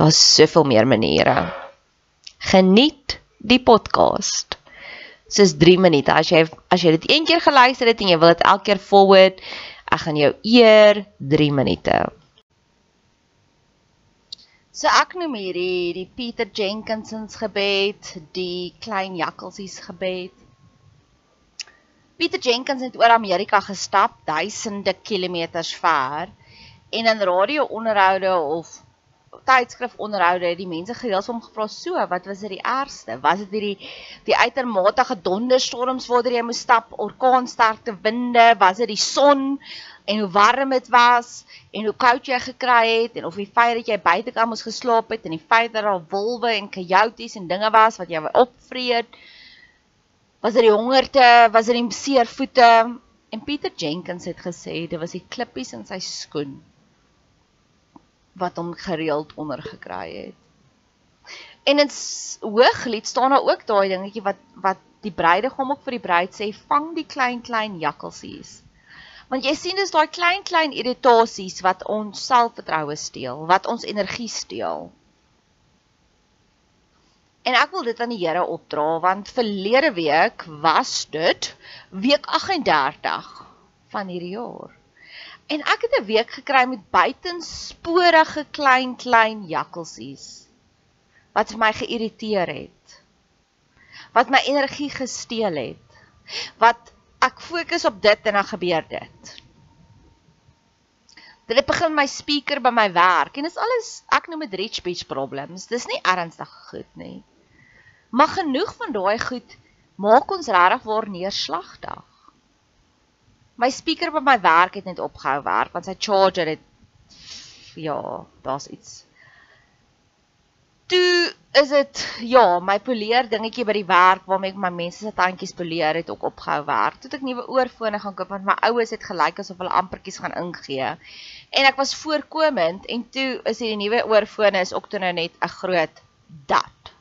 Daar's soveel meer maniere. Geniet die podcast. Dis 3 minute. As jy as jy dit een keer geluister het en jy wil dit elke keer forward, ek gaan jou eer 3 minute. So ek noem hierdie die Peter Jenkinsons gebed, die klein jakkalsies gebed. Peter Jenkins het oor Amerika gestap, duisende kilometers ver en in radio-onderhoude of tydskrif onderhoude het die mense gereeld hom gevra so wat was dit die ergste? Was dit hierdie die uitermate donderstorms waardeur jy moes stap orkaansterkte winde? Was dit die son? En hoe warm dit was? En hoe koud jy gekry het? En of die feit dat jy buitekant moes geslaap het en die feit dat daar wolwe en coyotes en dinge was wat jou opvreet? Was dit die hongerte? Was dit die seer voete en Pieter Jenkins het gesê dit was die klippies in sy skoen wat hom gereeld onder gekry het. En in Hooglied staan daar ook daai dingetjie wat wat die bruidegom ook vir die bruid sê, vang die klein klein jakkalsies. Want jy sien dis daai klein klein irritasies wat ons selfvertroue steel, wat ons energie steel. En ek wil dit aan die Here opdra want verlede week was dit week 38 van hierdie jaar. En ek het 'n week gekry met buitensporige klein klein jakkalsies wat my geïrriteer het. Wat my energie gesteel het. Wat ek fokus op dit en dan gebeur dit. Dit het begin my speaker by my werk en dit is alles ek noem dit rich bitch problems. Dis nie ernstig goed nie. Maar genoeg van daai goed maak ons regtig waar neerslagtig. My speaker by my werk het net opgehou werk want sy charger het ja, daar's iets. Toe is dit ja, my poleer dingetjie by die werk waarmee ek my mense se tandjies poleer het ook opgehou werk. Toe ek nuwe oorfone gaan koop want my oues het gelyk asof hulle ampertjies gaan ingee. En ek was voorkomend en toe is hierdie nuwe oorfone is ook toe nou net 'n groot dat.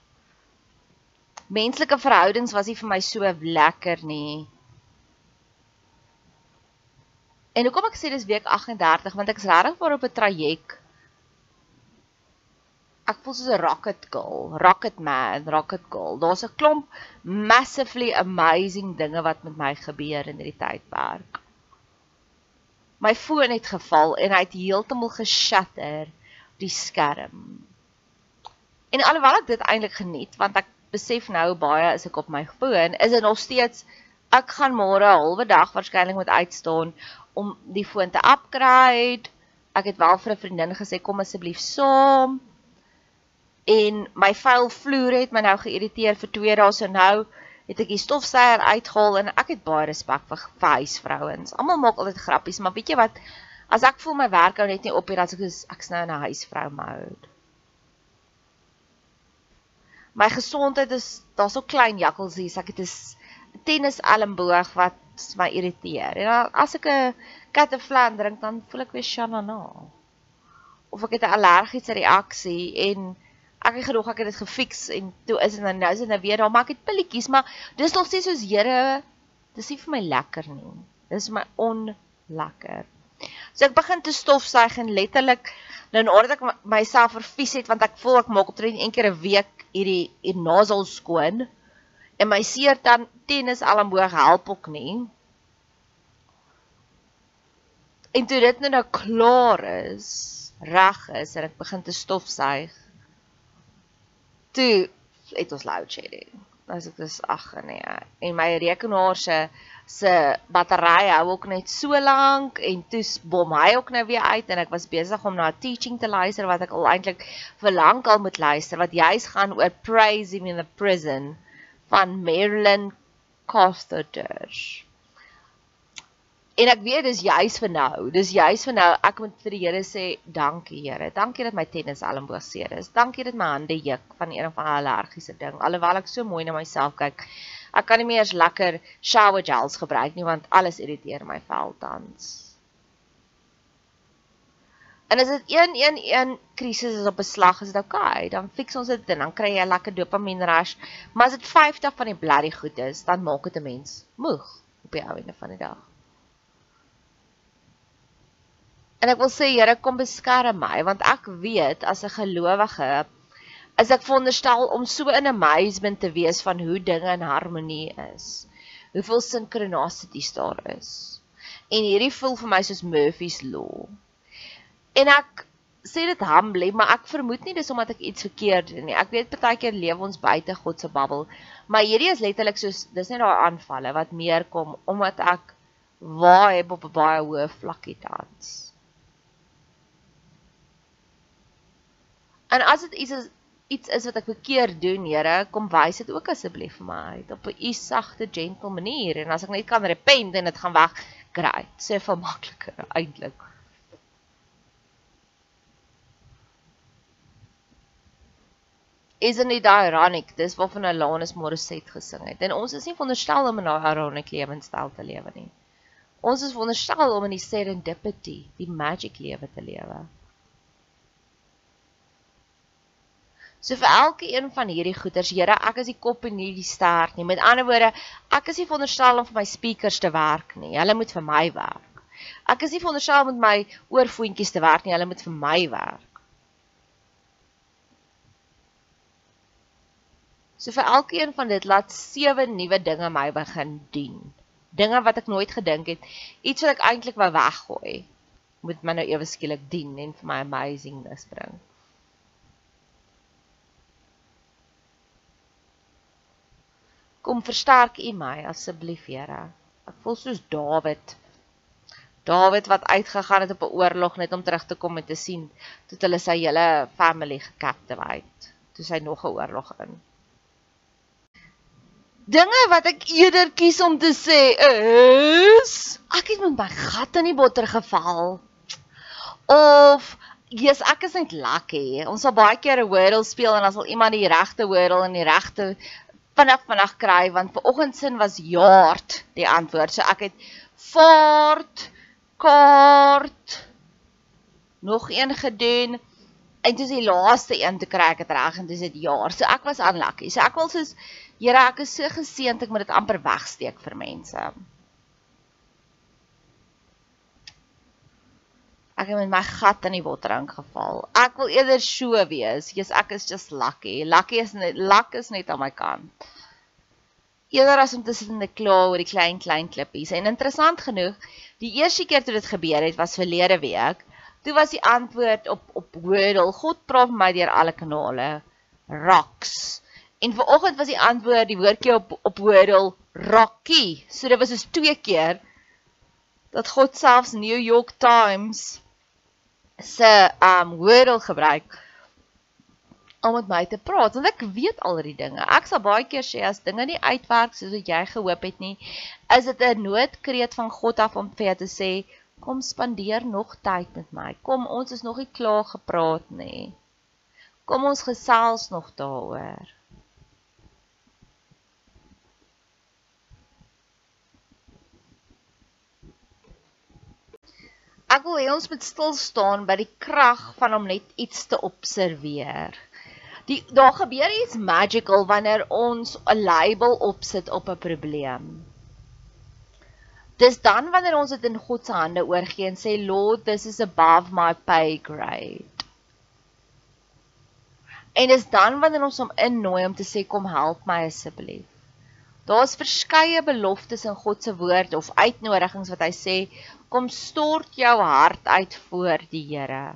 Menslike verhoudings was nie vir my so lekker nie. En hoekom ek sê dis week 38 want ek is regtig voor op 'n traject ek voel soos 'n rocket girl, rocket man, rocket girl. Daar's 'n klomp massively amazing dinge wat met my gebeur in hierdie tydperk. My foon het geval en hy het heeltemal geshatter die skerm. En alhoewel ek dit eintlik geniet want ek besef nou baie as ek op my foon is dit nog steeds ek gaan môre 'n halwe dag waarskynlik moet uitstaan om die foon te upgrade. Ek het wel vir 'n vriendin gesê kom asseblief saam. En my vuil vloer het my nou geïrriteer vir 2 dae so nou het ek die stofsuier uitgehaal en ek het baie respek vir huisvrouens. Almal maak altyd grappies, maar weet jy wat? As ek voel my werk hou net nie op hier as ek is ek's nou in 'n huisvrou mode. My gesondheid is daar's so klein jakkels hier, ek het 'n tennis elmboog wat my irriteer. En as ek 'n katteflan drink dan voel ek weer shanana. Of ek het 'n allergiese reaksie en ek het gedog ek het dit gefiks en toe is dit nou nou is dit nou weer daar maar ek het pilletjies maar dis nog steeds soos Here dis nie vir my lekker nie dis my onlekker so ek begin te stofsuig en letterlik nou nadat ek myself vervies het want ek voel ek maak optree een keer 'n week hierdie hier nasal skoon en my seer dan tennis almoeg help ook nie en toe dit nou, nou klaar is reg is en ek begin te stofsuig toe het ons load shedding. As ek dis ag nee. En my rekenaar se se battery hou ook net so lank en toe bom hy ook nou weer uit en ek was besig om na 'n teaching te luister wat ek al eintlik vir lank al moet luister wat juis gaan oor praising in the prison van Marilyn Costello. En ek weet dis juis vir nou. Dis juis vir nou. Ek moet vir die Here sê dankie Here. Dankie dat my tennis elmboog seer is. Dankie dat my hande juk van een of ander allergiese ding. Alhoewel ek so mooi na myself kyk. Ek kan nie meer eens lekker shower gels gebruik nie want alles irriteer my vel tans. En as dit 111 krisis is op 'n slag, is dit oukei. Okay. Dan fix ons dit en dan kry jy 'n lekker dopamine rush. Maar as dit 50 van die bloody goed is, dan maak dit 'n mens moeg op die ou einde van die dag. En ek wil sê Here kom beskerm my want ek weet as 'n gelowige is ek veronderstel om so in amazement te wees van hoe dinge in harmonie is. Hoeveel sinkronicities daar is. En hierdie voel vir my soos Murphy's law. En ek sê dit humbly, maar ek vermoed nie dis omdat ek iets verkeerd doen nie. Ek weet partykeer lewe ons buite God se bubbel, maar hierdie is letterlik soos dis net daai aanvalle wat meer kom omdat ek waai op 'n baie hoë vlakkie tans. En as dit iets is iets is wat ek verkeerd doen, Here, kom wys dit ook asseblief vir my uit op 'n u sagte, gentle manier en as ek net kan repent en dit gaan weg, great. Sê vir makliker eintlik. Isn't it ironic? Dis waarvan Alanis Morissette gesing het. En ons is nie veronderstel om 'n ironic lewenstyl te lewe nie. Ons is veronderstel om in die serendipity, die magic lewe te lewe. So vir elke een van hierdie goeters, Here, ek is die kop en nie die stert nie. Met ander woorde, ek is nie veronderstel om vir my speakers te werk nie. Hulle moet vir my werk. Ek is nie veronderstel om met my oorfoontjies te werk nie. Hulle moet vir my werk. So vir elkeen van dit laat sewe nuwe dinge my begin dien. Dinge wat ek nooit gedink het, iets wat ek eintlik wou weggooi, moet my nou ewe skielik dien en vir my amazingness bring. Kom versterk U my asseblief, Here. Ek voel soos Dawid. Dawid wat uitgegaan het op 'n oorlog net om terug te kom en te sien toe hulle sy hele family gecaptivate. Toe sy nog 'n oorlog in. Dinge wat ek eerder kies om te sê is ek het met my gat in die botter geval. Of Jesus, ek is net lucky. Ons sal baie keer 'n wordle speel en dan sal iemand die regte wordle in die regte vinnig vinnig kry want ver oggend sin was yard die antwoord. So ek het fort kaart nog een gedoen en dis die laaste een te kry ek het reg en dis dit jaar. So ek was unlucky. So ek wil soos Here, ek is so geseënd ek moet dit amper wegsteek vir mense. Ek het met my gat in die waterrank geval. Ek wil eerder so wees. Jesus, ek is just lucky. Lucky is net luck is net aan my kant. Eerder as om te sit en te kla oor die klein klein klippies. En interessant genoeg, die eerste keer toe dit gebeur het was verlede week. Toe was die antwoord op op Wordle. God praat met my deur alle kanale. Rocks. En vanoggend was die antwoord die woordjie op op Wordle Rocky. So dit was dus twee keer dat God selfs New York Times se um Wordle gebruik om met my te praat want ek weet al die dinge. Ek sal baie keer sê as dinge nie uitwerk soos wat jy gehoop het nie, is dit 'n noodkreet van God af om vir jou te sê, Kom spandeer nog tyd met my. Kom, ons is nog nie klaar gepraat nie. Kom ons gesels nog daaroor. Ek wil hê ons moet stil staan by die krag van om net iets te observeer. Die daar gebeur iets magical wanneer ons 'n label opsit op 'n probleem. Dis dan wanneer ons dit in God se hande oorgee en sê Lord, this is above my pay grade. En dis dan wanneer ons hom innooi om te sê kom help my asseblief. Daar's verskeie beloftes in God se woord of uitnodigings wat hy sê kom stort jou hart uit voor die Here.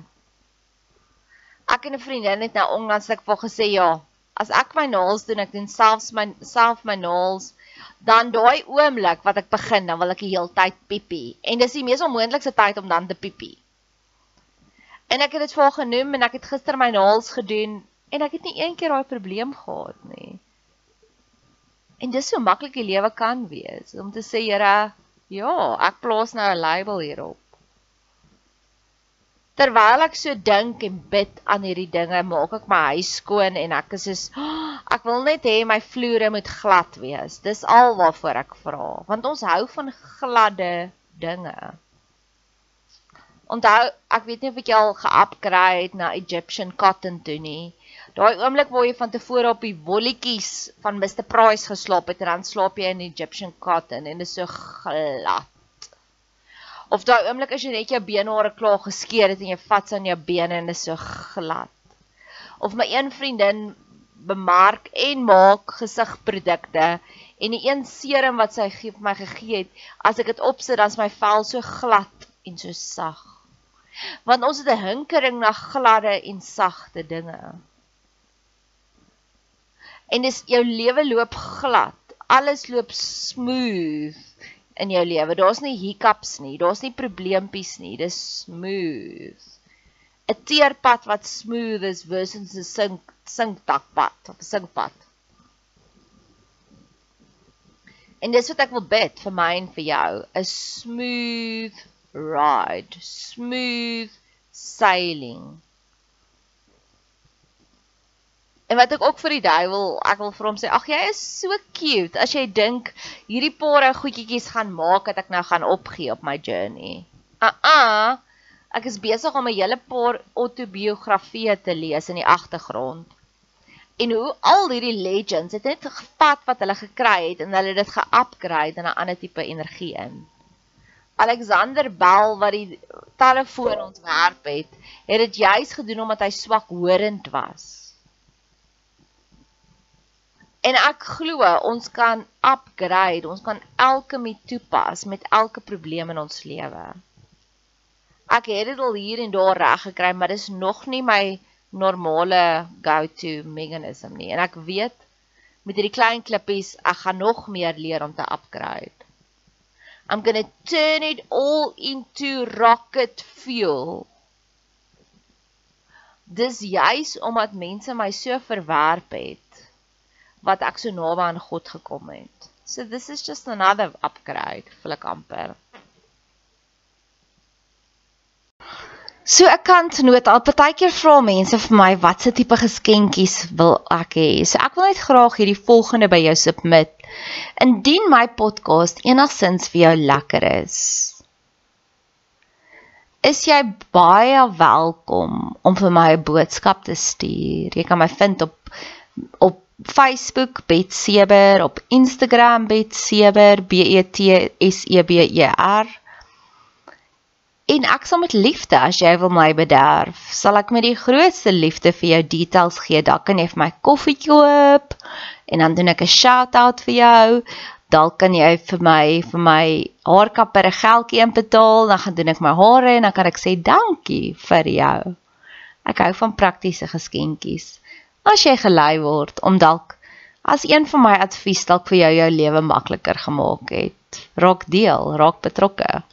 Ek en 'n vriendin het nou onlangs ek vir gesê ja, as ek my naels doen, ek doen selfs my self my naels dan daai oomblik wat ek begin, dan wil ek die hele tyd piepie. En dis die mees onmoontlikste tyd om dan te piepie. En ek het dit vir haar genoem en ek het gister my naels gedoen en ek het nie een keer daai probleem gehad nie. En dis so maklik die lewe kan wees om te sê, Here, ja, ek plaas nou 'n label hierop. Terwyl ek so dink en bid aan hierdie dinge, maak ek my huis skoon en ek is soos ek wil net hê my vloere moet glad wees. Dis al waarvoor ek vra, want ons hou van gladde dinge. Onthou, ek weet nie of ek al ge-upgrade na Egyptian cotton toe nie. Daai oomblik waar jy van tevore op die wolletjies van Mr Price geslaap het en dan slaap jy in Egyptian cotton en dit is so glad. Of daai oomblik as jy net jou beenhare klaar geskeur het en jy vat aan jou bene en dit is so glad. Of my een vriendin bemark en maak gesigprodukte en die een serum wat sy gee vir my gegee het, as ek dit opsit dan is my vel so glad en so sag. Want ons het 'n hinkering na gladde en sagte dinge. En dis jou lewe loop glad. Alles loop smooth in jou lewe. Daar's nie hiccups nie, daar's nie probleempies nie. Dis smooth. 'n Teerpad wat smooth is versus 'n sink sinktakpad of 'n sinkpad. En dis wat ek wil bid vir my en vir jou, 'n smooth ride, smooth sailing. En wat ek ook vir die duiwel, ek wil vir hom sê, ag jy is so cute as jy dink hierdie paar ou goedjies gaan maak dat ek nou gaan opgee op my journey. Ah uh ah, -uh, ek is besig om 'n hele paar autobiografieë te lees in die agtergrond. En hoe al hierdie legends het net gevat wat hulle gekry het en hulle dit ge-upgrade in 'n ander tipe energie in. Alexander Bell wat die telefoon ontwerp het, het dit juis gedoen omdat hy swak horend was. En ek glo ons kan upgrade, ons kan elke met toepas met elke probleem in ons lewe. Ek het dit al hier en daar reg gekry, maar dis nog nie my normale go-to mechanism nie. En ek weet met hierdie klein klippies, ek gaan nog meer leer om te upgrade. I'm going to turn it all into rocket fuel. Dis juis omdat mense my so verwerp het wat ek so naby aan God gekom het. So this is just another upgrade vir ek amper. So 'n kantnoot, al partykeer vra mense vir my watse tipe geskenkies wil ek hê. So ek wil net graag hierdie volgende by jou submit. Indien my podcast enigsins vir jou lekker is, is jy baie welkom om vir my 'n boodskap te stuur. Jy kan my vind op op Facebook Bet Seber, op Instagram Bet Seber, B E T S E B E R. En ek sal met liefde as jy wil my bederf, sal ek met die grootste liefde vir jou details gee. Dan kan jy vir my koffie koop en dan doen ek 'n shout-out vir jou. Dalk kan jy vir my vir my haarkapper 'n geldjie inbetaal, dan gaan doen ek my hare en dan kan ek sê dankie vir jou. Ek hou van praktiese geskenkies. As jy gelei word om dalk as een van my advies dalk vir jou jou lewe makliker gemaak het, raak deel, raak betrokke.